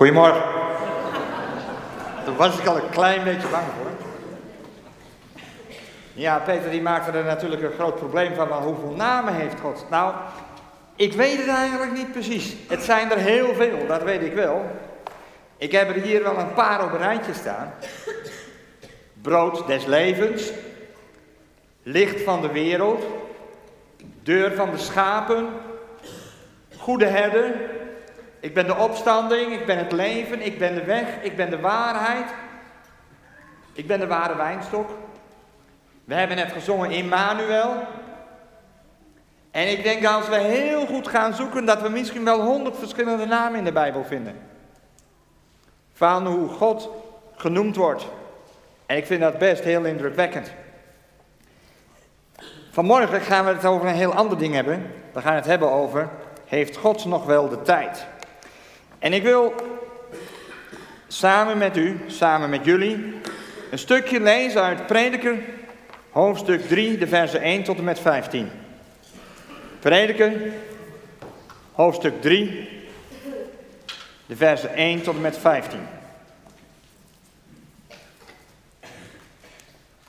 Goedemorgen. Daar was ik al een klein beetje bang voor. Ja, Peter die maakte er natuurlijk een groot probleem van, hoeveel namen heeft God? Nou, ik weet het eigenlijk niet precies. Het zijn er heel veel, dat weet ik wel. Ik heb er hier wel een paar op een rijtje staan. Brood des levens, licht van de wereld, deur van de schapen, goede herder, ik ben de opstanding, ik ben het leven, ik ben de weg, ik ben de waarheid. Ik ben de ware wijnstok. We hebben net gezongen Immanuel. En ik denk als we heel goed gaan zoeken, dat we misschien wel honderd verschillende namen in de Bijbel vinden. Van hoe God genoemd wordt. En ik vind dat best heel indrukwekkend. Vanmorgen gaan we het over een heel ander ding hebben. We gaan het hebben over, heeft God nog wel de tijd? En ik wil samen met u, samen met jullie, een stukje lezen uit Prediker, hoofdstuk 3, de versen 1 tot en met 15. Prediker, hoofdstuk 3, de versen 1 tot en met 15.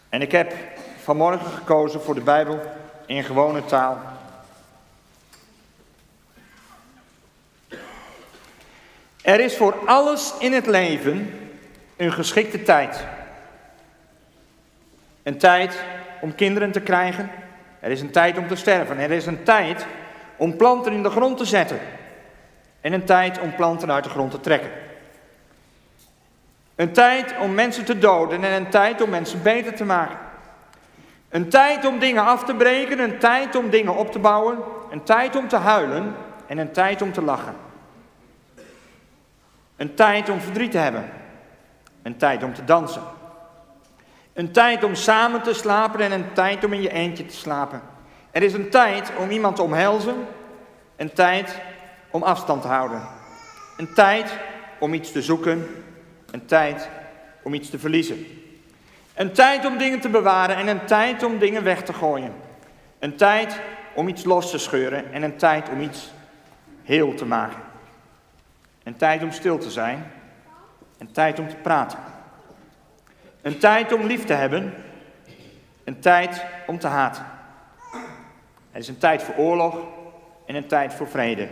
En ik heb vanmorgen gekozen voor de Bijbel in gewone taal Er is voor alles in het leven een geschikte tijd. Een tijd om kinderen te krijgen. Er is een tijd om te sterven. Er is een tijd om planten in de grond te zetten. En een tijd om planten uit de grond te trekken. Een tijd om mensen te doden en een tijd om mensen beter te maken. Een tijd om dingen af te breken, een tijd om dingen op te bouwen, een tijd om te huilen en een tijd om te lachen. Een tijd om verdriet te hebben. Een tijd om te dansen. Een tijd om samen te slapen en een tijd om in je eentje te slapen. Er is een tijd om iemand te omhelzen. Een tijd om afstand te houden. Een tijd om iets te zoeken. Een tijd om iets te verliezen. Een tijd om dingen te bewaren en een tijd om dingen weg te gooien. Een tijd om iets los te scheuren en een tijd om iets heel te maken. Een tijd om stil te zijn. Een tijd om te praten. Een tijd om lief te hebben. Een tijd om te haten. Er is een tijd voor oorlog en een tijd voor vrede.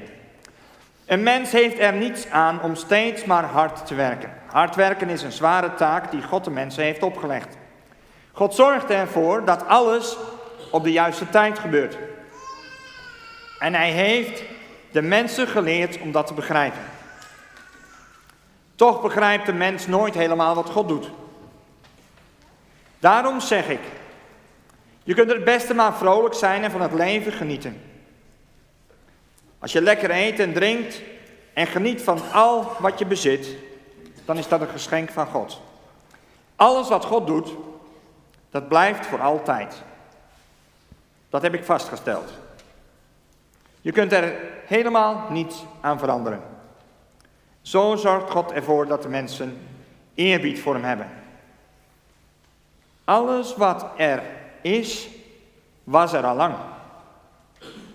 Een mens heeft er niets aan om steeds maar hard te werken. Hard werken is een zware taak die God de mensen heeft opgelegd. God zorgt ervoor dat alles op de juiste tijd gebeurt. En hij heeft de mensen geleerd om dat te begrijpen. Toch begrijpt de mens nooit helemaal wat God doet. Daarom zeg ik, je kunt het beste maar vrolijk zijn en van het leven genieten. Als je lekker eet en drinkt en geniet van al wat je bezit, dan is dat een geschenk van God. Alles wat God doet, dat blijft voor altijd. Dat heb ik vastgesteld. Je kunt er helemaal niets aan veranderen. Zo zorgt God ervoor dat de mensen eerbied voor hem hebben. Alles wat er is, was er al lang.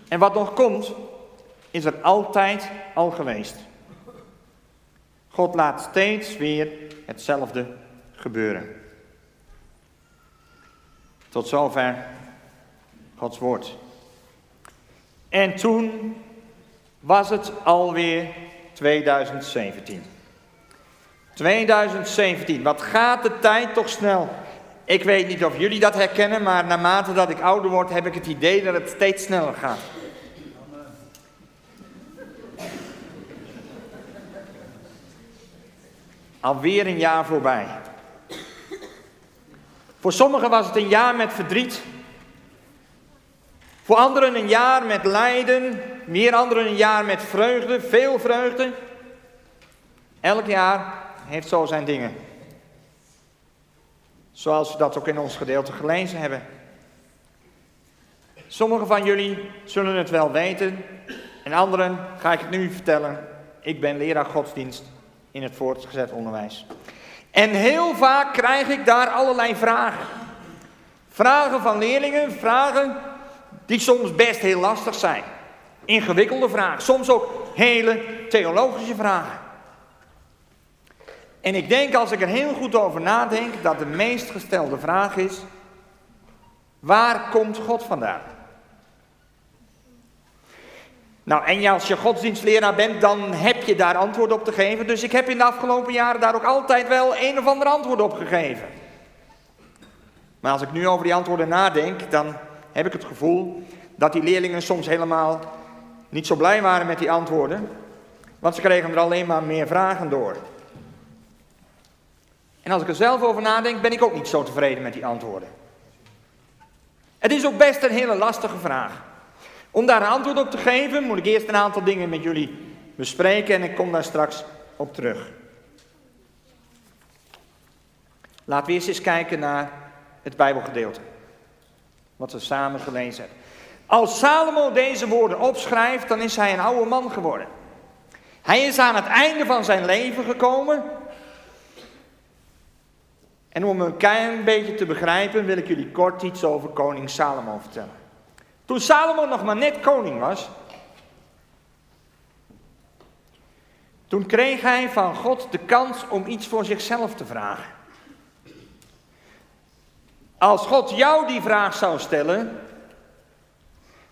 En wat nog komt, is er altijd al geweest. God laat steeds weer hetzelfde gebeuren. Tot zover Gods woord. En toen was het alweer 2017. 2017, wat gaat de tijd toch snel? Ik weet niet of jullie dat herkennen, maar naarmate dat ik ouder word, heb ik het idee dat het steeds sneller gaat. Alweer een jaar voorbij. Voor sommigen was het een jaar met verdriet. Voor anderen een jaar met lijden, meer anderen een jaar met vreugde, veel vreugde. Elk jaar heeft zo zijn dingen. Zoals we dat ook in ons gedeelte gelezen hebben. Sommigen van jullie zullen het wel weten, en anderen ga ik het nu vertellen. Ik ben leraar godsdienst in het voortgezet onderwijs. En heel vaak krijg ik daar allerlei vragen. Vragen van leerlingen, vragen die soms best heel lastig zijn. Ingewikkelde vragen, soms ook hele theologische vragen. En ik denk als ik er heel goed over nadenk dat de meest gestelde vraag is, waar komt God vandaan? Nou, en als je godsdienstleraar bent, dan heb je daar antwoord op te geven. Dus ik heb in de afgelopen jaren daar ook altijd wel een of ander antwoord op gegeven. Maar als ik nu over die antwoorden nadenk, dan heb ik het gevoel dat die leerlingen soms helemaal niet zo blij waren met die antwoorden. Want ze kregen er alleen maar meer vragen door. En als ik er zelf over nadenk, ben ik ook niet zo tevreden met die antwoorden. Het is ook best een hele lastige vraag. Om daar een antwoord op te geven, moet ik eerst een aantal dingen met jullie bespreken en ik kom daar straks op terug. Laten we eerst eens kijken naar het Bijbelgedeelte. Wat we samen gelezen hebben. Als Salomo deze woorden opschrijft, dan is hij een oude man geworden. Hij is aan het einde van zijn leven gekomen. En om een klein beetje te begrijpen, wil ik jullie kort iets over koning Salomo vertellen. Toen Salomo nog maar net koning was, toen kreeg hij van God de kans om iets voor zichzelf te vragen. Als God jou die vraag zou stellen,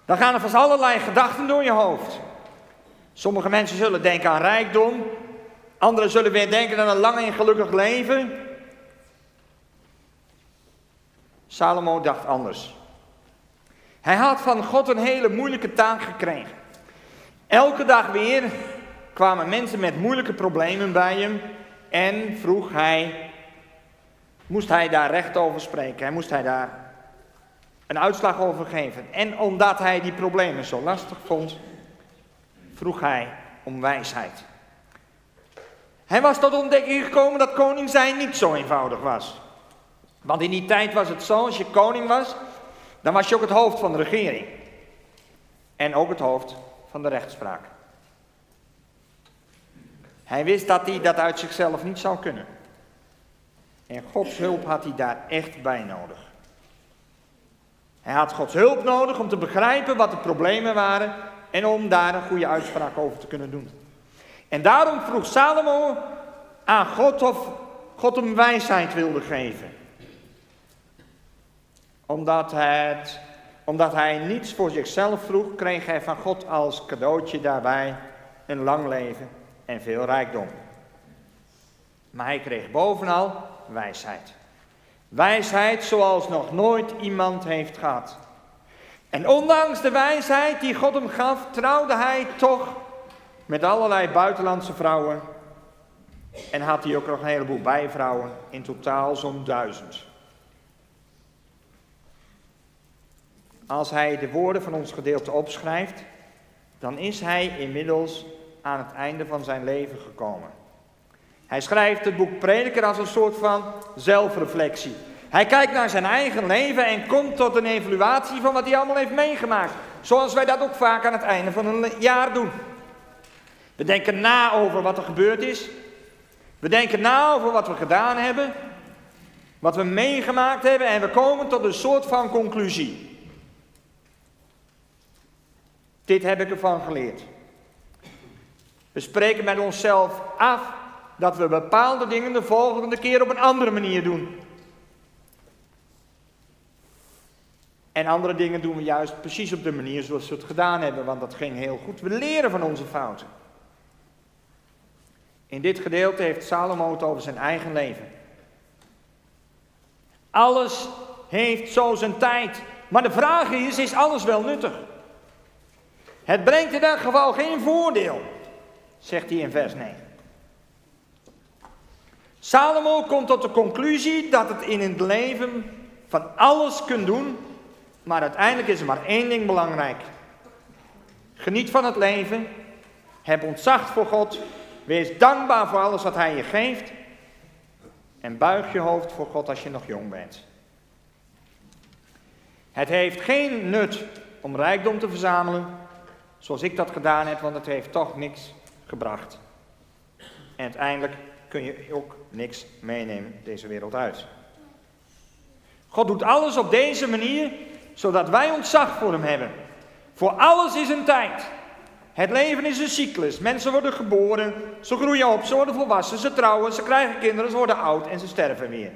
dan gaan er vast allerlei gedachten door je hoofd. Sommige mensen zullen denken aan rijkdom, anderen zullen weer denken aan een lang en gelukkig leven. Salomo dacht anders. Hij had van God een hele moeilijke taak gekregen. Elke dag weer kwamen mensen met moeilijke problemen bij hem en vroeg hij, moest hij daar recht over spreken, moest hij daar een uitslag over geven. En omdat hij die problemen zo lastig vond, vroeg hij om wijsheid. Hij was tot ontdekking gekomen dat koning zijn niet zo eenvoudig was. Want in die tijd was het zo, als je koning was, dan was je ook het hoofd van de regering. En ook het hoofd van de rechtspraak. Hij wist dat hij dat uit zichzelf niet zou kunnen. En Gods hulp had hij daar echt bij nodig. Hij had Gods hulp nodig om te begrijpen wat de problemen waren en om daar een goede uitspraak over te kunnen doen. En daarom vroeg Salomo aan God of God hem wijsheid wilde geven omdat, het, omdat hij niets voor zichzelf vroeg, kreeg hij van God als cadeautje daarbij een lang leven en veel rijkdom. Maar hij kreeg bovenal wijsheid. Wijsheid zoals nog nooit iemand heeft gehad. En ondanks de wijsheid die God hem gaf, trouwde hij toch met allerlei buitenlandse vrouwen. En had hij ook nog een heleboel bijvrouwen, in totaal zo'n duizend. Als hij de woorden van ons gedeelte opschrijft, dan is hij inmiddels aan het einde van zijn leven gekomen. Hij schrijft het boek Prediker als een soort van zelfreflectie. Hij kijkt naar zijn eigen leven en komt tot een evaluatie van wat hij allemaal heeft meegemaakt. Zoals wij dat ook vaak aan het einde van een jaar doen. We denken na over wat er gebeurd is. We denken na over wat we gedaan hebben. Wat we meegemaakt hebben en we komen tot een soort van conclusie. Dit heb ik ervan geleerd. We spreken met onszelf af dat we bepaalde dingen de volgende keer op een andere manier doen. En andere dingen doen we juist precies op de manier zoals we het gedaan hebben, want dat ging heel goed. We leren van onze fouten. In dit gedeelte heeft Salomo het over zijn eigen leven. Alles heeft zo zijn tijd. Maar de vraag is, is alles wel nuttig? Het brengt in dat geval geen voordeel, zegt hij in vers 9. Salomo komt tot de conclusie dat het in het leven van alles kunt doen, maar uiteindelijk is er maar één ding belangrijk. Geniet van het leven, heb ontzag voor God, wees dankbaar voor alles wat Hij je geeft en buig je hoofd voor God als je nog jong bent. Het heeft geen nut om rijkdom te verzamelen, zoals ik dat gedaan heb, want het heeft toch niks gebracht. En uiteindelijk kun je ook niks meenemen deze wereld uit. God doet alles op deze manier, zodat wij ontzag voor Hem hebben. Voor alles is een tijd. Het leven is een cyclus. Mensen worden geboren, ze groeien op, ze worden volwassen, ze trouwen, ze krijgen kinderen, ze worden oud en ze sterven weer.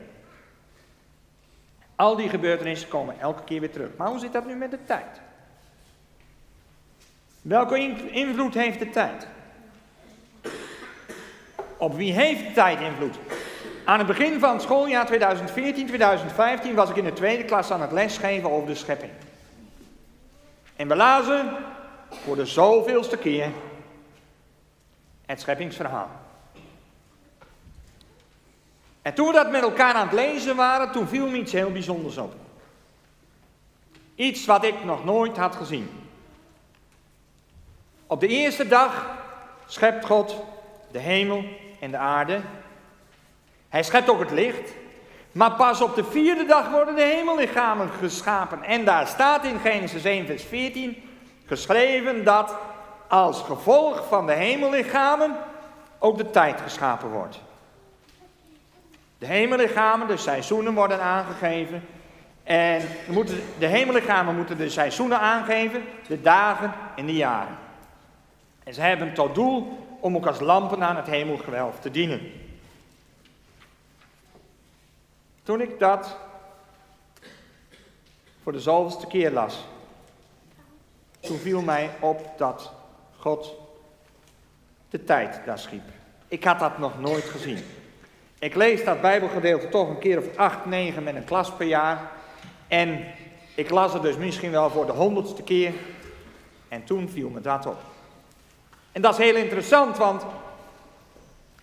Al die gebeurtenissen komen elke keer weer terug. Maar hoe zit dat nu met de tijd? Welke invloed heeft de tijd? Op wie heeft tijd invloed? Aan het begin van het schooljaar 2014-2015 was ik in de tweede klas aan het lesgeven over de schepping. En we lazen voor de zoveelste keer het scheppingsverhaal. En toen we dat met elkaar aan het lezen waren, toen viel me iets heel bijzonders op. Iets wat ik nog nooit had gezien. Op de eerste dag schept God de hemel en de aarde. Hij schept ook het licht. Maar pas op de vierde dag worden de hemellichamen geschapen. En daar staat in Genesis 1, vers 14 geschreven dat als gevolg van de hemellichamen ook de tijd geschapen wordt. De hemellichamen, de seizoenen worden aangegeven. En de hemellichamen moeten de seizoenen aangeven, de dagen en de jaren. En ze hebben tot doel om ook als lampen aan het hemelgewelf te dienen. Toen ik dat voor de zoveelste keer las, toen viel mij op dat God de tijd daar schiep. Ik had dat nog nooit gezien. Ik lees dat Bijbelgedeelte toch een keer of acht, negen met een klas per jaar. En ik las het dus misschien wel voor de honderdste keer. En toen viel me dat op. En dat is heel interessant, want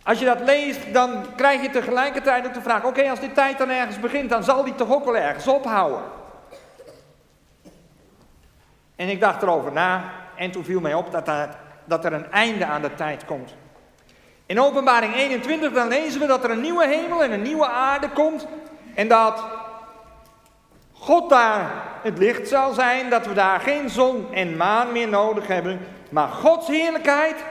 als je dat leest, dan krijg je tegelijkertijd ook de vraag: oké, als die tijd dan ergens begint, dan zal die toch ook wel ergens ophouden. En ik dacht erover na, en toen viel mij op dat, dat er een einde aan de tijd komt. In Openbaring 21 dan lezen we dat er een nieuwe hemel en een nieuwe aarde komt. En dat God daar het licht zal zijn, dat we daar geen zon en maan meer nodig hebben, maar Gods heerlijkheid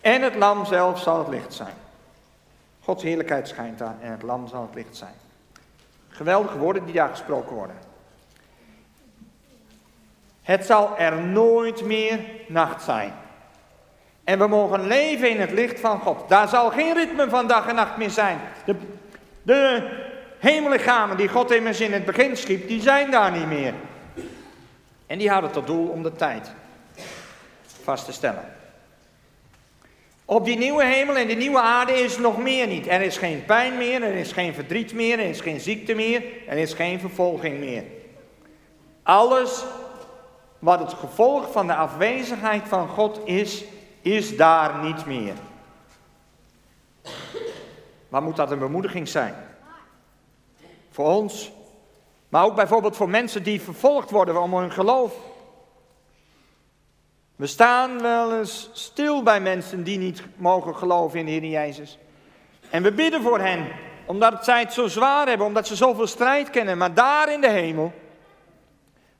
en het lam zelf zal het licht zijn. Gods heerlijkheid schijnt daar en het lam zal het licht zijn. Geweldige woorden die daar gesproken worden. Het zal er nooit meer nacht zijn. En we mogen leven in het licht van God. Daar zal geen ritme van dag en nacht meer zijn. De, de hemellichamen die God immers in het begin schiep, die zijn daar niet meer. En die hadden tot doel om de tijd vast te stellen. Op die nieuwe hemel en die nieuwe aarde is nog meer niet. Er is geen pijn meer, er is geen verdriet meer, er is geen ziekte meer, er is geen vervolging meer. Alles wat het gevolg van de afwezigheid van God is, is daar niet meer. Maar moet dat een bemoediging zijn? Voor ons, maar ook bijvoorbeeld voor mensen die vervolgd worden om hun geloof. We staan wel eens stil bij mensen die niet mogen geloven in de Heer Jezus. En we bidden voor hen, omdat zij het zo zwaar hebben, omdat ze zoveel strijd kennen. Maar daar in de hemel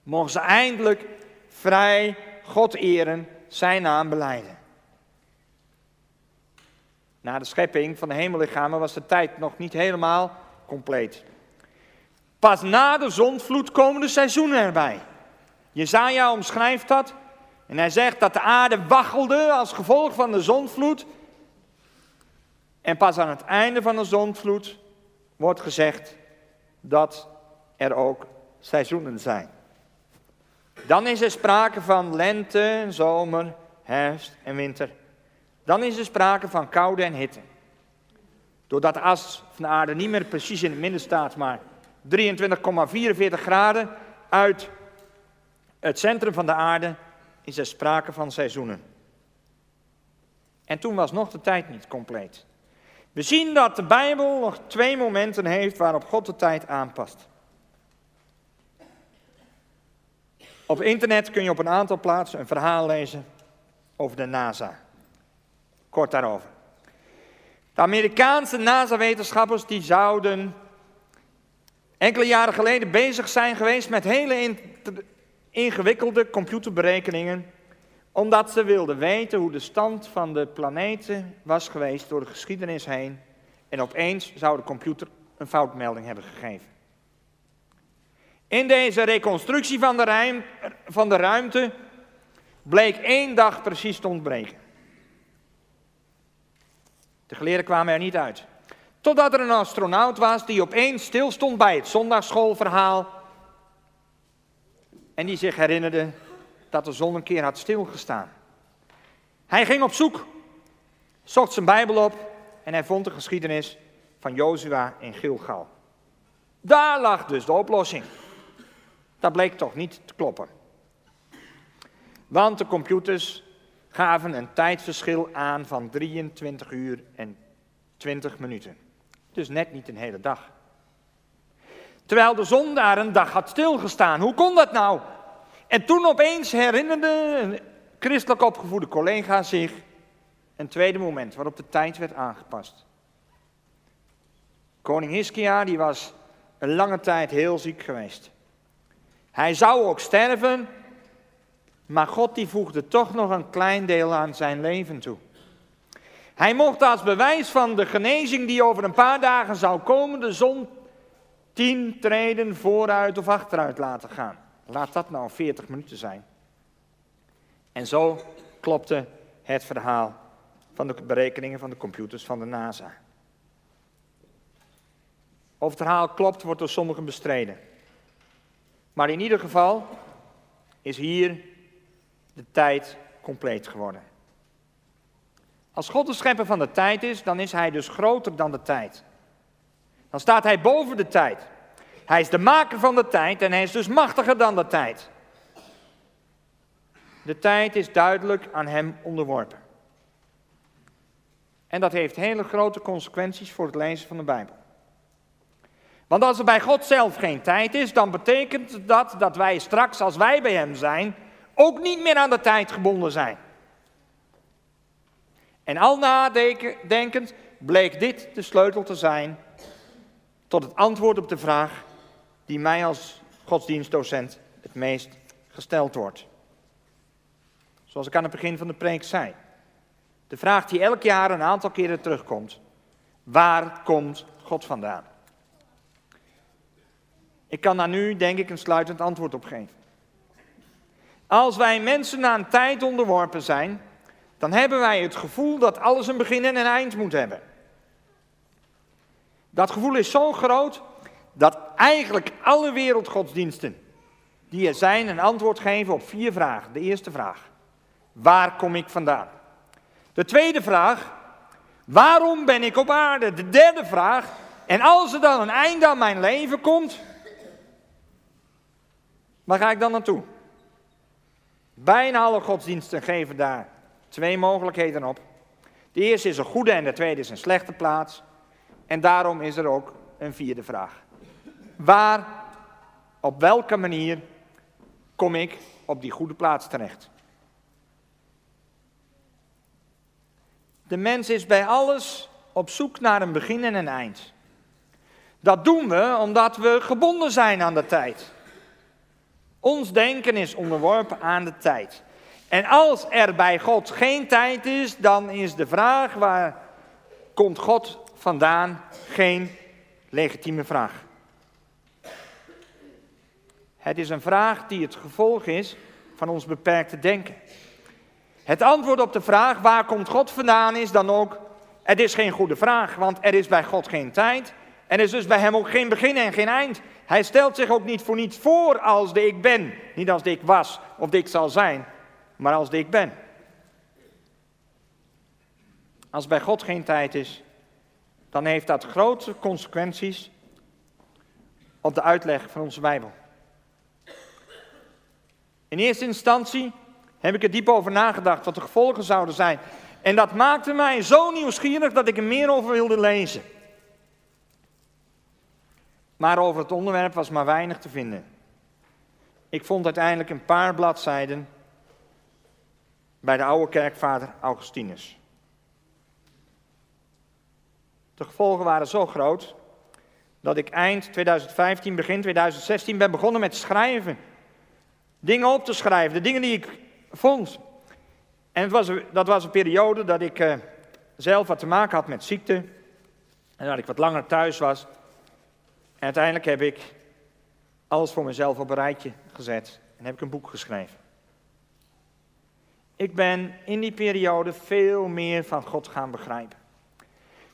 mogen ze eindelijk vrij God eren, zijn naam beleiden. Na de schepping van de hemellichamen was de tijd nog niet helemaal compleet. Pas na de zondvloed komen de seizoenen erbij. Jezaja omschrijft dat en hij zegt dat de aarde waggelde als gevolg van de zondvloed. En pas aan het einde van de zondvloed wordt gezegd dat er ook seizoenen zijn. Dan is er sprake van lente, zomer, herfst en winter. Dan is er sprake van koude en hitte. Doordat de as van de aarde niet meer precies in het midden staat, maar 23,44 graden uit het centrum van de aarde, is er sprake van seizoenen. En toen was nog de tijd niet compleet. We zien dat de Bijbel nog twee momenten heeft waarop God de tijd aanpast. Op internet kun je op een aantal plaatsen een verhaal lezen over de NASA. Kort daarover. De Amerikaanse NASA-wetenschappers die zouden enkele jaren geleden bezig zijn geweest met hele ingewikkelde computerberekeningen, omdat ze wilden weten hoe de stand van de planeten was geweest door de geschiedenis heen. En opeens zou de computer een foutmelding hebben gegeven. In deze reconstructie van de, van de ruimte bleek één dag precies te ontbreken. De geleerden kwamen er niet uit. Totdat er een astronaut was die opeens stilstond bij het zondagsschoolverhaal. En die zich herinnerde dat de zon een keer had stilgestaan. Hij ging op zoek, zocht zijn Bijbel op en hij vond de geschiedenis van Jozua in Gilgal. Daar lag dus de oplossing. Dat bleek toch niet te kloppen. Want de computers gaven een tijdverschil aan van 23 uur en 20 minuten. Dus net niet een hele dag. Terwijl de zon daar een dag had stilgestaan. Hoe kon dat nou? En toen opeens herinnerde een christelijk opgevoede collega zich een tweede moment waarop de tijd werd aangepast. Koning Hiskia die was een lange tijd heel ziek geweest. Hij zou ook sterven, maar God die voegde toch nog een klein deel aan zijn leven toe. Hij mocht als bewijs van de genezing die over een paar dagen zou komen, de zon tien treden vooruit of achteruit laten gaan. Laat dat nou 40 minuten zijn. En zo klopte het verhaal van de berekeningen van de computers van de NASA. Of het verhaal klopt, wordt door sommigen bestreden. Maar in ieder geval is hier de tijd compleet geworden. Als God de schepper van de tijd is, dan is hij dus groter dan de tijd. Dan staat hij boven de tijd. Hij is de maker van de tijd en hij is dus machtiger dan de tijd. De tijd is duidelijk aan hem onderworpen. En dat heeft hele grote consequenties voor het lezen van de Bijbel. Want als er bij God zelf geen tijd is, dan betekent dat dat wij straks, als wij bij Hem zijn, ook niet meer aan de tijd gebonden zijn. En al nadenkend bleek dit de sleutel te zijn tot het antwoord op de vraag die mij als godsdienstdocent het meest gesteld wordt. Zoals ik aan het begin van de preek zei. De vraag die elk jaar een aantal keren terugkomt. Waar komt God vandaan? Ik kan daar nu, denk ik, een sluitend antwoord op geven. Als wij mensen aan tijd onderworpen zijn, dan hebben wij het gevoel dat alles een begin en een eind moet hebben. Dat gevoel is zo groot dat eigenlijk alle wereldgodsdiensten die er zijn een antwoord geven op vier vragen. De eerste vraag, waar kom ik vandaan? De tweede vraag, waarom ben ik op aarde? De derde vraag, en als er dan een einde aan mijn leven komt, waar ga ik dan naartoe? Bijna alle godsdiensten geven daar twee mogelijkheden op. De eerste is een goede en de tweede is een slechte plaats. En daarom is er ook een vierde vraag. Waar, op welke manier kom ik op die goede plaats terecht? De mens is bij alles op zoek naar een begin en een eind. Dat doen we omdat we gebonden zijn aan de tijd. Ons denken is onderworpen aan de tijd. En als er bij God geen tijd is, dan is de vraag waar komt God vandaan geen legitieme vraag. Het is een vraag die het gevolg is van ons beperkte denken. Het antwoord op de vraag waar komt God vandaan is dan ook, het is geen goede vraag, want er is bij God geen tijd. En er is dus bij hem ook geen begin en geen eind. Hij stelt zich ook niet voor niets voor als de ik ben. Niet als de ik was of de ik zal zijn, maar als de ik ben. Als bij God geen tijd is, dan heeft dat grote consequenties op de uitleg van onze Bijbel. In eerste instantie heb ik er diep over nagedacht wat de gevolgen zouden zijn. En dat maakte mij zo nieuwsgierig dat ik er meer over wilde lezen. Maar over het onderwerp was maar weinig te vinden. Ik vond uiteindelijk een paar bladzijden bij de oude kerkvader Augustinus. De gevolgen waren zo groot dat ik eind 2015, begin 2016 ben begonnen met schrijven. Dingen op te schrijven, de dingen die ik vond. En het was, dat was een periode dat ik uh, zelf wat te maken had met ziekte. En dat ik wat langer thuis was. En uiteindelijk heb ik alles voor mezelf op een rijtje gezet en heb ik een boek geschreven. Ik ben in die periode veel meer van God gaan begrijpen.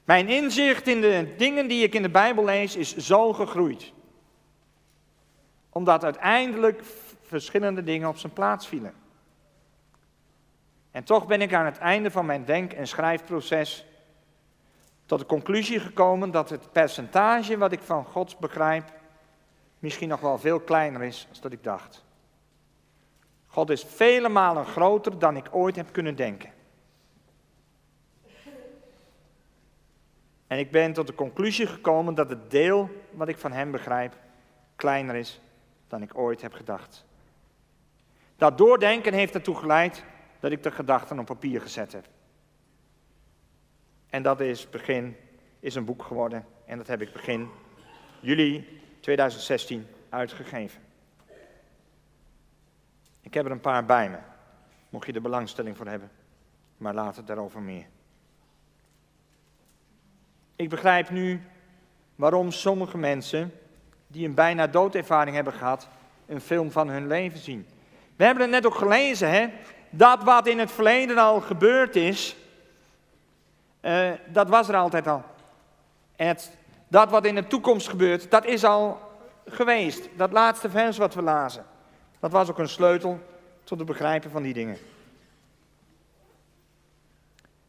Mijn inzicht in de dingen die ik in de Bijbel lees is zo gegroeid. Omdat uiteindelijk verschillende dingen op zijn plaats vielen. En toch ben ik aan het einde van mijn denk- en schrijfproces tot de conclusie gekomen dat het percentage wat ik van God begrijp misschien nog wel veel kleiner is dan dat ik dacht. God is vele malen groter dan ik ooit heb kunnen denken. En ik ben tot de conclusie gekomen dat het deel wat ik van Hem begrijp kleiner is dan ik ooit heb gedacht. Dat doordenken heeft ertoe geleid dat ik de gedachten op papier gezet heb. En dat is begin, is een boek geworden. En dat heb ik begin juli 2016 uitgegeven. Ik heb er een paar bij me, mocht je er belangstelling voor hebben. Maar later daarover meer. Ik begrijp nu waarom sommige mensen die een bijna doodervaring hebben gehad, een film van hun leven zien. We hebben het net ook gelezen, hè? Dat wat in het verleden al gebeurd is, uh, dat was er altijd al. Het, dat wat in de toekomst gebeurt, dat is al geweest. Dat laatste vers wat we lazen. Dat was ook een sleutel tot het begrijpen van die dingen.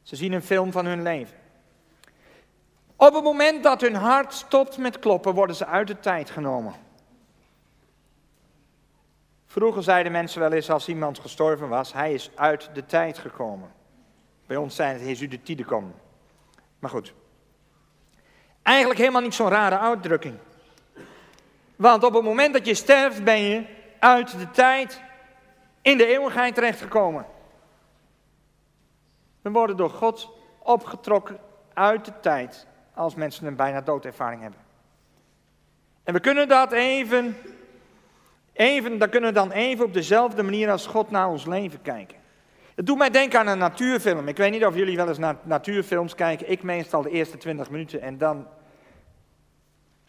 Ze zien een film van hun leven. Op het moment dat hun hart stopt met kloppen, worden ze uit de tijd genomen. Vroeger zeiden mensen wel eens als iemand gestorven was, hij is uit de tijd gekomen. Bij ons zijn het, u de tide komen. Maar goed. Eigenlijk helemaal niet zo'n rare uitdrukking. Want op het moment dat je sterft ben je uit de tijd in de eeuwigheid terechtgekomen. We worden door God opgetrokken uit de tijd als mensen een bijna doodervaring hebben. En we kunnen dat even, even, dan kunnen we dan even op dezelfde manier als God naar ons leven kijken. Het doet mij denken aan een natuurfilm. Ik weet niet of jullie wel eens naar natuurfilms kijken. Ik meestal de eerste 20 minuten en dan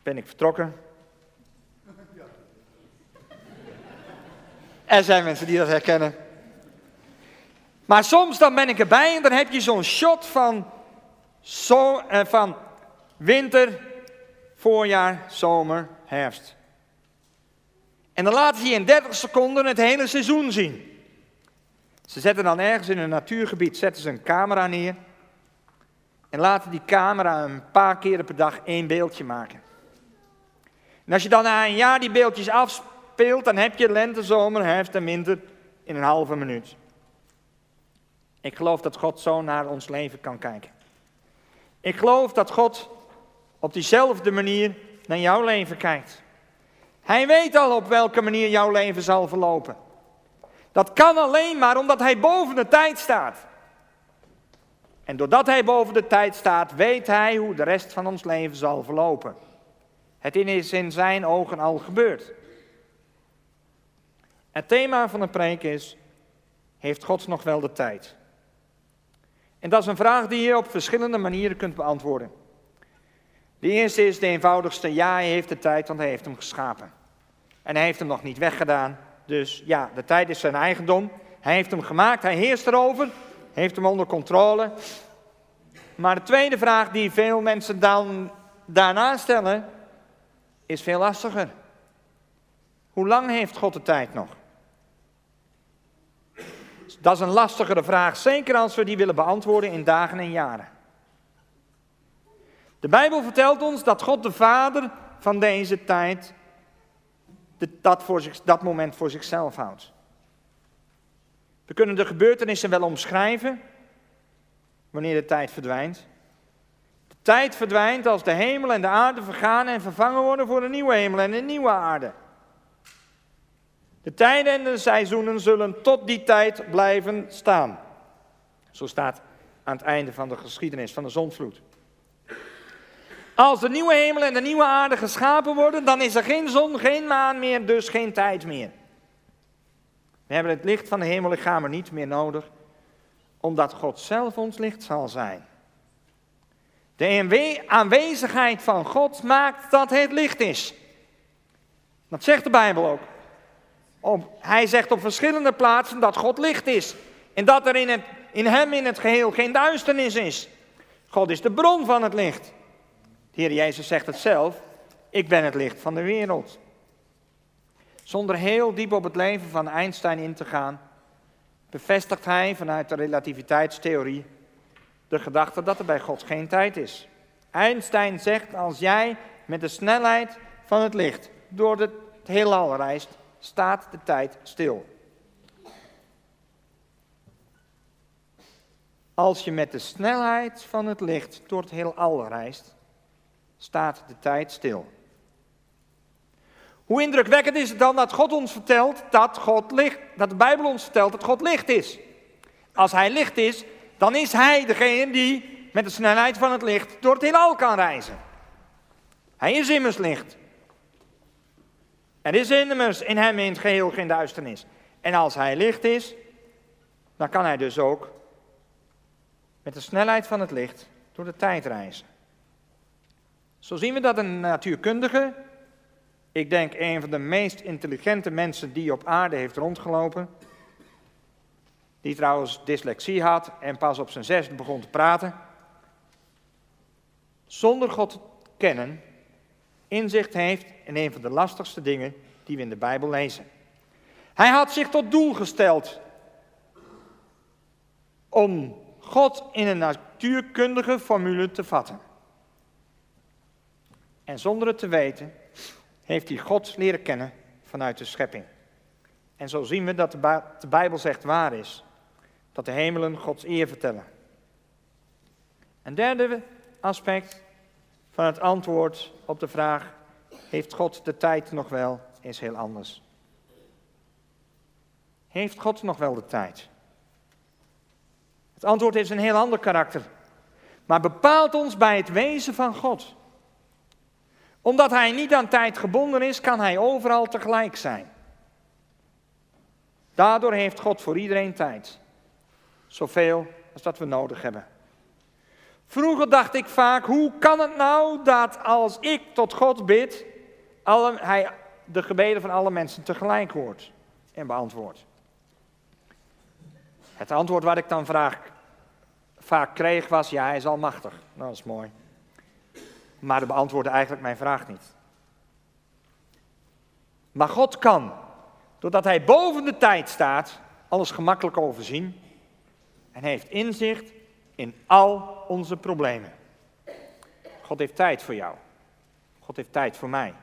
ben ik vertrokken. Er zijn mensen die dat herkennen. Maar soms dan ben ik erbij en dan heb je zo'n shot van, zo, eh, van winter, voorjaar, zomer, herfst. En dan laten ze je in 30 seconden het hele seizoen zien. Ze zetten dan ergens in een natuurgebied zetten ze een camera neer. En laten die camera een paar keren per dag één beeldje maken. En als je dan na een jaar die beeldjes dan heb je lente, zomer, herfst en winter in een halve minuut. Ik geloof dat God zo naar ons leven kan kijken. Ik geloof dat God op diezelfde manier naar jouw leven kijkt. Hij weet al op welke manier jouw leven zal verlopen. Dat kan alleen maar omdat hij boven de tijd staat. En doordat hij boven de tijd staat, weet hij hoe de rest van ons leven zal verlopen. Het is in zijn ogen al gebeurd. Het thema van de preek is: Heeft God nog wel de tijd? En dat is een vraag die je op verschillende manieren kunt beantwoorden. De eerste is de eenvoudigste: ja, hij heeft de tijd, want hij heeft hem geschapen. En hij heeft hem nog niet weggedaan. Dus ja, de tijd is zijn eigendom. Hij heeft hem gemaakt, hij heerst erover, heeft hem onder controle. Maar de tweede vraag die veel mensen dan daarna stellen, is veel lastiger. Hoe lang heeft God de tijd nog? Dat is een lastigere vraag, zeker als we die willen beantwoorden in dagen en jaren. De Bijbel vertelt ons dat God de Vader van deze tijd dat, voor zich, dat moment voor zichzelf houdt. We kunnen de gebeurtenissen wel omschrijven wanneer de tijd verdwijnt. De tijd verdwijnt als de hemel en de aarde vergaan en vervangen worden voor een nieuwe hemel en een nieuwe aarde. De tijden en de seizoenen zullen tot die tijd blijven staan. Zo staat aan het einde van de geschiedenis van de zonvloed. Als de nieuwe hemel en de nieuwe aarde geschapen worden, dan is er geen zon, geen maan meer, dus geen tijd meer. We hebben het licht van de hemellichamen niet meer nodig, omdat God zelf ons licht zal zijn. De aanwezigheid van God maakt dat het licht is. Dat zegt de Bijbel ook. Hij zegt op verschillende plaatsen dat God licht is. En dat er in, het, in hem in het geheel geen duisternis is. God is de bron van het licht. De Heer Jezus zegt het zelf. Ik ben het licht van de wereld. Zonder heel diep op het leven van Einstein in te gaan, bevestigt hij vanuit de relativiteitstheorie de gedachte dat er bij God geen tijd is. Einstein zegt: als jij met de snelheid van het licht door het heelal reist, staat de tijd stil. Als je met de snelheid van het licht door het heelal reist, staat de tijd stil. Hoe indrukwekkend is het dan dat God ons vertelt dat God licht, dat de Bijbel ons vertelt dat God licht is. Als hij licht is, dan is hij degene die met de snelheid van het licht door het heelal kan reizen. Hij is immers licht. Er is immers in hem in het geheel geen duisternis. En als hij licht is, dan kan hij dus ook met de snelheid van het licht door de tijd reizen. Zo zien we dat een natuurkundige, ik denk een van de meest intelligente mensen die op aarde heeft rondgelopen, die trouwens dyslexie had en pas op zijn zesde begon te praten, zonder God te kennen, inzicht heeft in een van de lastigste dingen die we in de Bijbel lezen. Hij had zich tot doel gesteld om God in een natuurkundige formule te vatten. En zonder het te weten, heeft hij God leren kennen vanuit de schepping. En zo zien we dat de Bijbel zegt waar is. Dat de hemelen Gods eer vertellen. Een derde aspect van het antwoord op de vraag: Heeft God de tijd nog wel? is heel anders. Heeft God nog wel de tijd? Het antwoord heeft een heel ander karakter, maar bepaalt ons bij het wezen van God. Omdat Hij niet aan tijd gebonden is, kan Hij overal tegelijk zijn. Daardoor heeft God voor iedereen tijd. Zoveel als dat we nodig hebben. Vroeger dacht ik vaak, hoe kan het nou dat als ik tot God bid, alle, hij de gebeden van alle mensen tegelijk hoort en beantwoordt? Het antwoord wat ik dan vraag, vaak kreeg was, ja, hij is almachtig. Nou, dat is mooi. Maar hij beantwoordde eigenlijk mijn vraag niet. Maar God kan, doordat hij boven de tijd staat, alles gemakkelijk overzien en heeft inzicht in al onze problemen. God heeft tijd voor jou. God heeft tijd voor mij.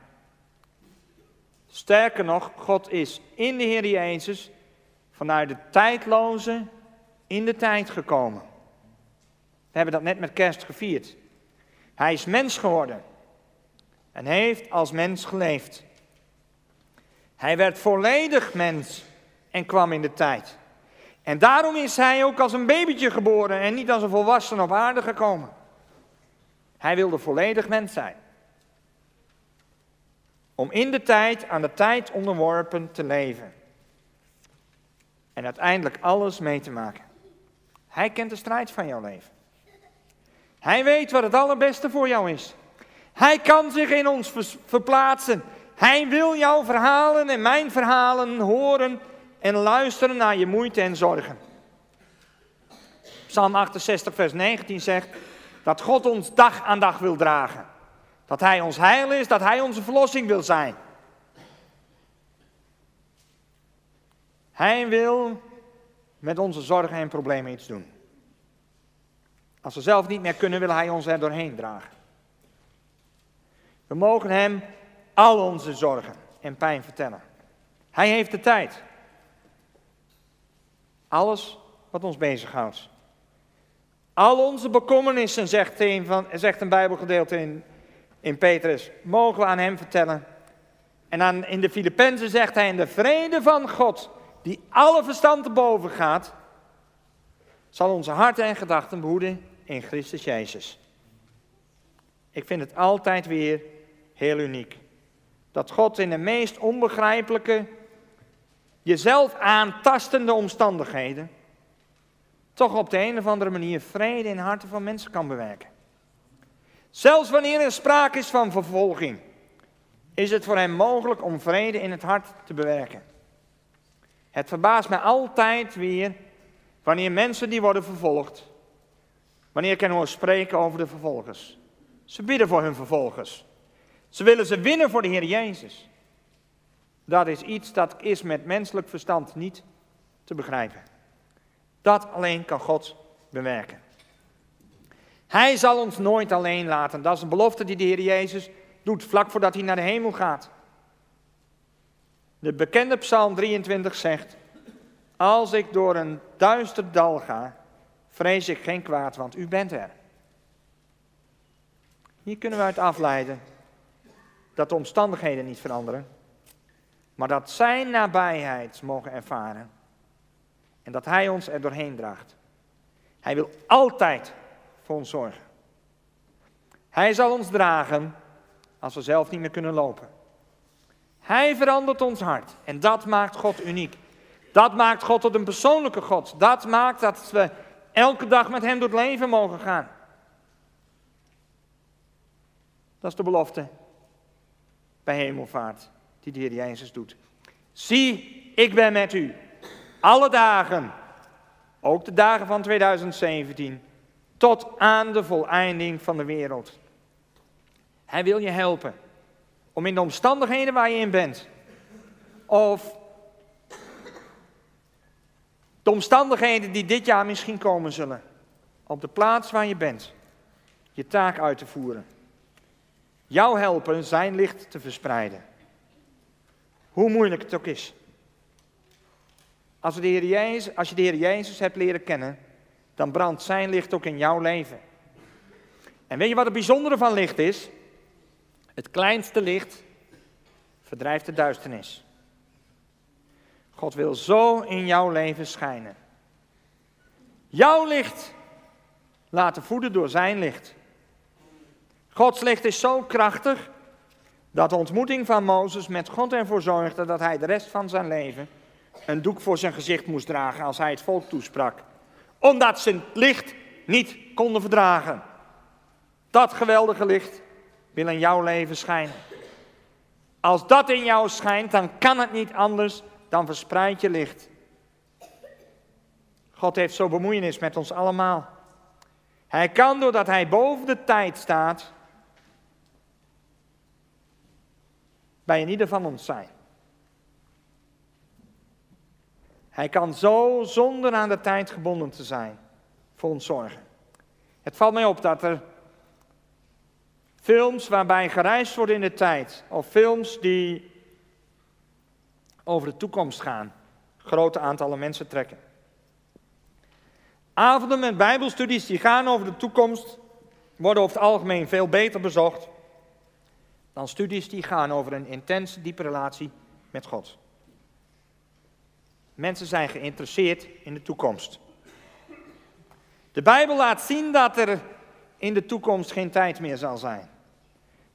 Sterker nog, God is in de Heer Jezus vanuit de tijdloze in de tijd gekomen. We hebben dat net met kerst gevierd. Hij is mens geworden en heeft als mens geleefd. Hij werd volledig mens en kwam in de tijd. En daarom is hij ook als een babytje geboren en niet als een volwassene op aarde gekomen. Hij wilde volledig mens zijn. Om in de tijd aan de tijd onderworpen te leven. En uiteindelijk alles mee te maken. Hij kent de strijd van jouw leven. Hij weet wat het allerbeste voor jou is. Hij kan zich in ons verplaatsen. Hij wil jouw verhalen en mijn verhalen horen en luisteren naar je moeite en zorgen. Psalm 68, vers 19 zegt dat God ons dag aan dag wil dragen. Dat Hij ons heil is, dat Hij onze verlossing wil zijn. Hij wil met onze zorgen en problemen iets doen. Als we zelf niet meer kunnen, wil Hij ons er doorheen dragen. We mogen Hem al onze zorgen en pijn vertellen. Hij heeft de tijd. Alles wat ons bezighoudt. Al onze bekommernissen, zegt een, van, zegt een Bijbelgedeelte in, in Petrus, mogen we aan Hem vertellen. En aan, in de Filippenzen zegt hij, in de vrede van God, die alle verstand te boven gaat, zal onze harten en gedachten behoeden in Christus Jezus. Ik vind het altijd weer heel uniek. Dat God in de meest onbegrijpelijke, jezelf aantastende omstandigheden, toch op de een of andere manier vrede in harten van mensen kan bewerken. Zelfs wanneer er sprake is van vervolging is het voor hem mogelijk om vrede in het hart te bewerken. Het verbaast mij altijd weer wanneer mensen die worden vervolgd, wanneer ik hen hoor spreken over de vervolgers. Ze bidden voor hun vervolgers. Ze willen ze winnen voor de Heer Jezus. Dat is iets dat is met menselijk verstand niet te begrijpen. Dat alleen kan God bewerken. Hij zal ons nooit alleen laten. Dat is een belofte die de Heer Jezus doet vlak voordat hij naar de hemel gaat. De bekende Psalm 23 zegt: Als ik door een duister dal ga, vrees ik geen kwaad, want u bent er. Hier kunnen we uit afleiden dat de omstandigheden niet veranderen, maar dat Zijn nabijheid mogen ervaren en dat Hij ons er doorheen draagt. Hij wil altijd voor ons zorgen. Hij zal ons dragen als we zelf niet meer kunnen lopen. Hij verandert ons hart en dat maakt God uniek. Dat maakt God tot een persoonlijke God. Dat maakt dat we elke dag met Hem door het leven mogen gaan. Dat is de belofte bij hemelvaart die de Heer Jezus doet. Zie, ik ben met u. Alle dagen, ook de dagen van 2017, tot aan de voleinding van de wereld. Hij wil je helpen om in de omstandigheden waar je in bent, of de omstandigheden die dit jaar misschien komen zullen, op de plaats waar je bent, je taak uit te voeren. Jou helpen zijn licht te verspreiden. Hoe moeilijk het ook is. Als, de Heer als je de Heer Jezus hebt leren kennen, dan brandt zijn licht ook in jouw leven. En weet je wat het bijzondere van licht is? Het kleinste licht verdrijft de duisternis. God wil zo in jouw leven schijnen. Jouw licht laten voeden door zijn licht. Gods licht is zo krachtig dat de ontmoeting van Mozes met God ervoor zorgde dat hij de rest van zijn leven een doek voor zijn gezicht moest dragen als hij het volk toesprak. Omdat ze het licht niet konden verdragen. Dat geweldige licht wil in jouw leven schijnen. Als dat in jou schijnt, dan kan het niet anders dan verspreid je licht. God heeft zo bemoeienis met ons allemaal. Hij kan doordat hij boven de tijd staat, bij een ieder van ons zijn. Hij kan zo zonder aan de tijd gebonden te zijn voor ons zorgen. Het valt mij op dat er films waarbij gereisd wordt in de tijd, of films die over de toekomst gaan, grote aantallen mensen trekken. Avonden met Bijbelstudies die gaan over de toekomst worden over het algemeen veel beter bezocht dan studies die gaan over een intense, diepe relatie met God. Mensen zijn geïnteresseerd in de toekomst. De Bijbel laat zien dat er in de toekomst geen tijd meer zal zijn.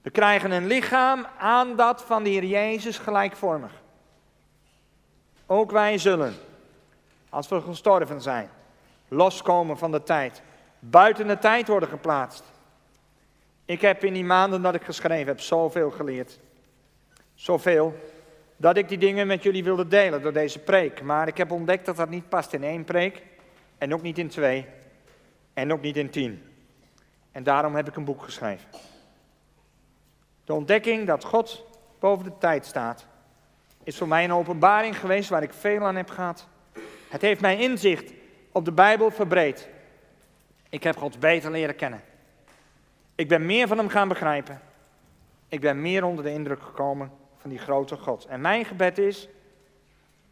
We krijgen een lichaam aan dat van de Heer Jezus gelijkvormig. Ook wij zullen, als we gestorven zijn, loskomen van de tijd, buiten de tijd worden geplaatst. Ik heb in die maanden dat ik geschreven heb zoveel geleerd. Zoveel dat ik die dingen met jullie wilde delen door deze preek. Maar ik heb ontdekt dat dat niet past in één preek. En ook niet in twee. En ook niet in tien. En daarom heb ik een boek geschreven. De ontdekking dat God boven de tijd staat, is voor mij een openbaring geweest waar ik veel aan heb gehad. Het heeft mijn inzicht op de Bijbel verbreed. Ik heb God beter leren kennen. Ik ben meer van hem gaan begrijpen. Ik ben meer onder de indruk gekomen van die grote God. En mijn gebed is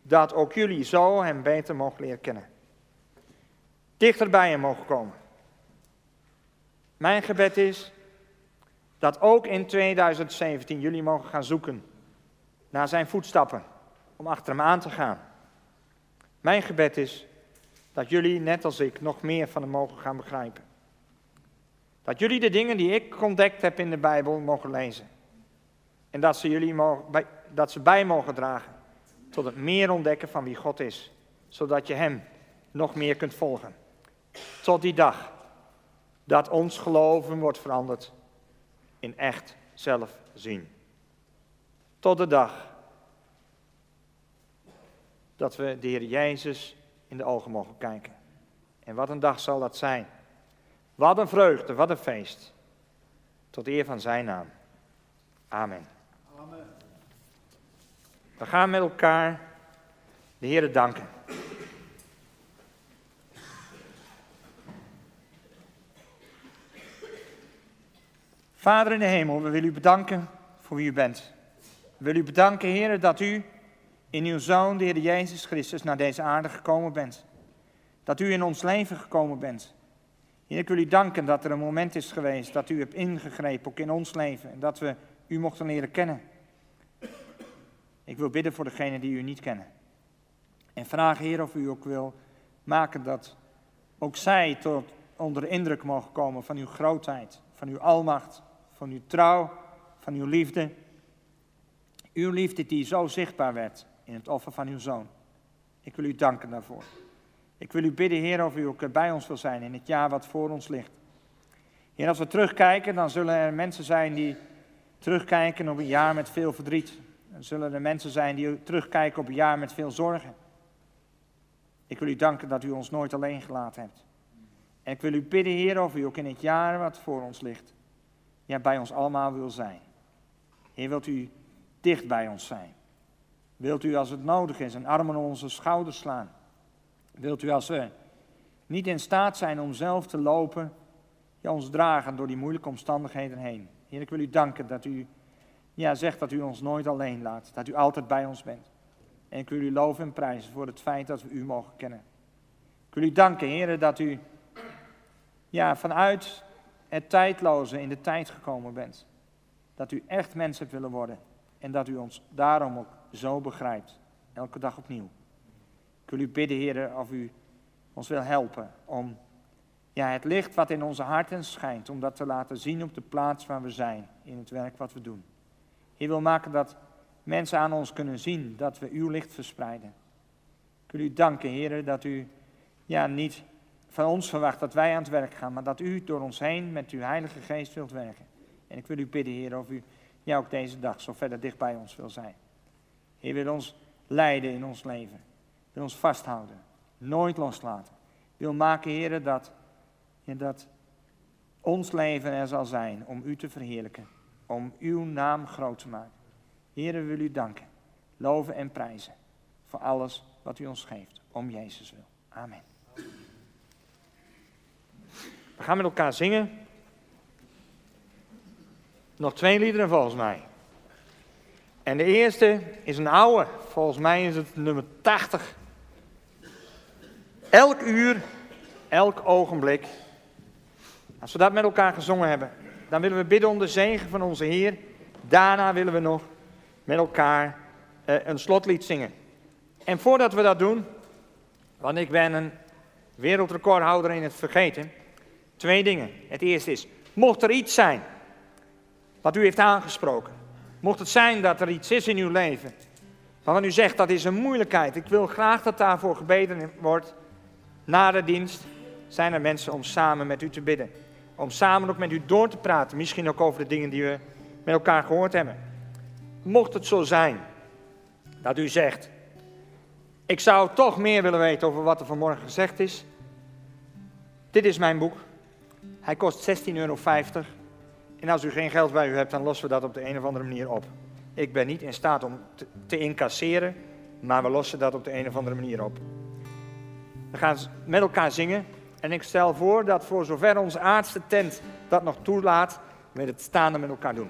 dat ook jullie zo hem beter mogen leren kennen. Dichter bij hem mogen komen. Mijn gebed is dat ook in 2017 jullie mogen gaan zoeken naar zijn voetstappen, om achter hem aan te gaan. Mijn gebed is dat jullie, net als ik, nog meer van hem mogen gaan begrijpen. Dat jullie de dingen die ik ontdekt heb in de Bijbel mogen lezen. En dat ze, jullie dat ze bij mogen dragen tot het meer ontdekken van wie God is. Zodat je Hem nog meer kunt volgen. Tot die dag dat ons geloven wordt veranderd in echt zelf zien. tot de dag dat we de Heer Jezus in de ogen mogen kijken. En wat een dag zal dat zijn. Wat een vreugde, wat een feest. Tot eer van zijn naam. Amen. Amen. We gaan met elkaar de Heer danken. Vader in de hemel, we willen u bedanken voor wie u bent. We willen u bedanken, Heer, dat u in uw Zoon, de Heer Jezus Christus, naar deze aarde gekomen bent. Dat u in ons leven gekomen bent. Heer, ik wil u danken dat er een moment is geweest dat u hebt ingegrepen, ook in ons leven. En dat we u mochten leren kennen. Ik wil bidden voor degenen die u niet kennen. En vragen, Heer, of u ook wil maken dat ook zij tot onder de indruk mogen komen van uw grootheid, van uw almacht, van uw trouw, van uw liefde. Uw liefde die zo zichtbaar werd in het offer van uw zoon. Ik wil u danken daarvoor. Ik wil u bidden, Heer, of u ook bij ons wil zijn in het jaar wat voor ons ligt. Heer, als we terugkijken, dan zullen er mensen zijn die terugkijken op een jaar met veel verdriet. Dan zullen er mensen zijn die terugkijken op een jaar met veel zorgen. Ik wil u danken dat u ons nooit alleen gelaten hebt. En ik wil u bidden, Heer, of u ook in het jaar wat voor ons ligt, ja, bij ons allemaal wil zijn. Heer, wilt u dicht bij ons zijn? Wilt u als het nodig is een arm aan onze schouders slaan? Wilt u als we niet in staat zijn om zelf te lopen, ja, ons dragen door die moeilijke omstandigheden heen? Heer, ik wil u danken dat u ja, zegt dat u ons nooit alleen laat, dat u altijd bij ons bent. En ik wil u loven en prijzen voor het feit dat we u mogen kennen. Ik wil u danken, Heer, dat u ja, vanuit het tijdloze in de tijd gekomen bent. Dat u echt mensen hebt willen worden. En dat u ons daarom ook zo begrijpt. Elke dag opnieuw. Ik wil u bidden, Heer, of u ons wil helpen om ja, het licht wat in onze harten schijnt, om dat te laten zien op de plaats waar we zijn, in het werk wat we doen. Heer wil maken dat mensen aan ons kunnen zien dat we uw licht verspreiden. Ik wil u danken, Heer, dat u ja, niet van ons verwacht dat wij aan het werk gaan, maar dat u door ons heen met uw Heilige Geest wilt werken. En ik wil u bidden, Heer, of u ja, ook deze dag zo verder dicht bij ons wil zijn. Heer wil ons leiden in ons leven. Wil ons vasthouden. Nooit loslaten. Wil maken, Heer, dat, dat ons leven er zal zijn om u te verheerlijken. Om uw naam groot te maken. Heer, we willen u danken. Loven en prijzen. Voor alles wat u ons geeft. Om Jezus wil. Amen. We gaan met elkaar zingen. Nog twee liederen volgens mij. En de eerste is een oude. Volgens mij is het nummer 80. Elk uur, elk ogenblik. Als we dat met elkaar gezongen hebben, dan willen we bidden om de zegen van onze Heer. Daarna willen we nog met elkaar uh, een slotlied zingen. En voordat we dat doen, want ik ben een wereldrecordhouder in het vergeten, twee dingen. Het eerste is, mocht er iets zijn wat u heeft aangesproken, mocht het zijn dat er iets is in uw leven, waarvan u zegt dat is een moeilijkheid, ik wil graag dat daarvoor gebeden wordt, na de dienst zijn er mensen om samen met u te bidden. Om samen ook met u door te praten, misschien ook over de dingen die we met elkaar gehoord hebben. Mocht het zo zijn dat u zegt, ik zou toch meer willen weten over wat er vanmorgen gezegd is. Dit is mijn boek. Hij kost 16,50 euro. En als u geen geld bij u hebt, dan lossen we dat op de een of andere manier op. Ik ben niet in staat om te, incasseren, maar we lossen dat op de een of andere manier op. We gaan met elkaar zingen. En ik stel voor dat voor zover onze aardse tent dat nog toelaat, we het staande met elkaar doen.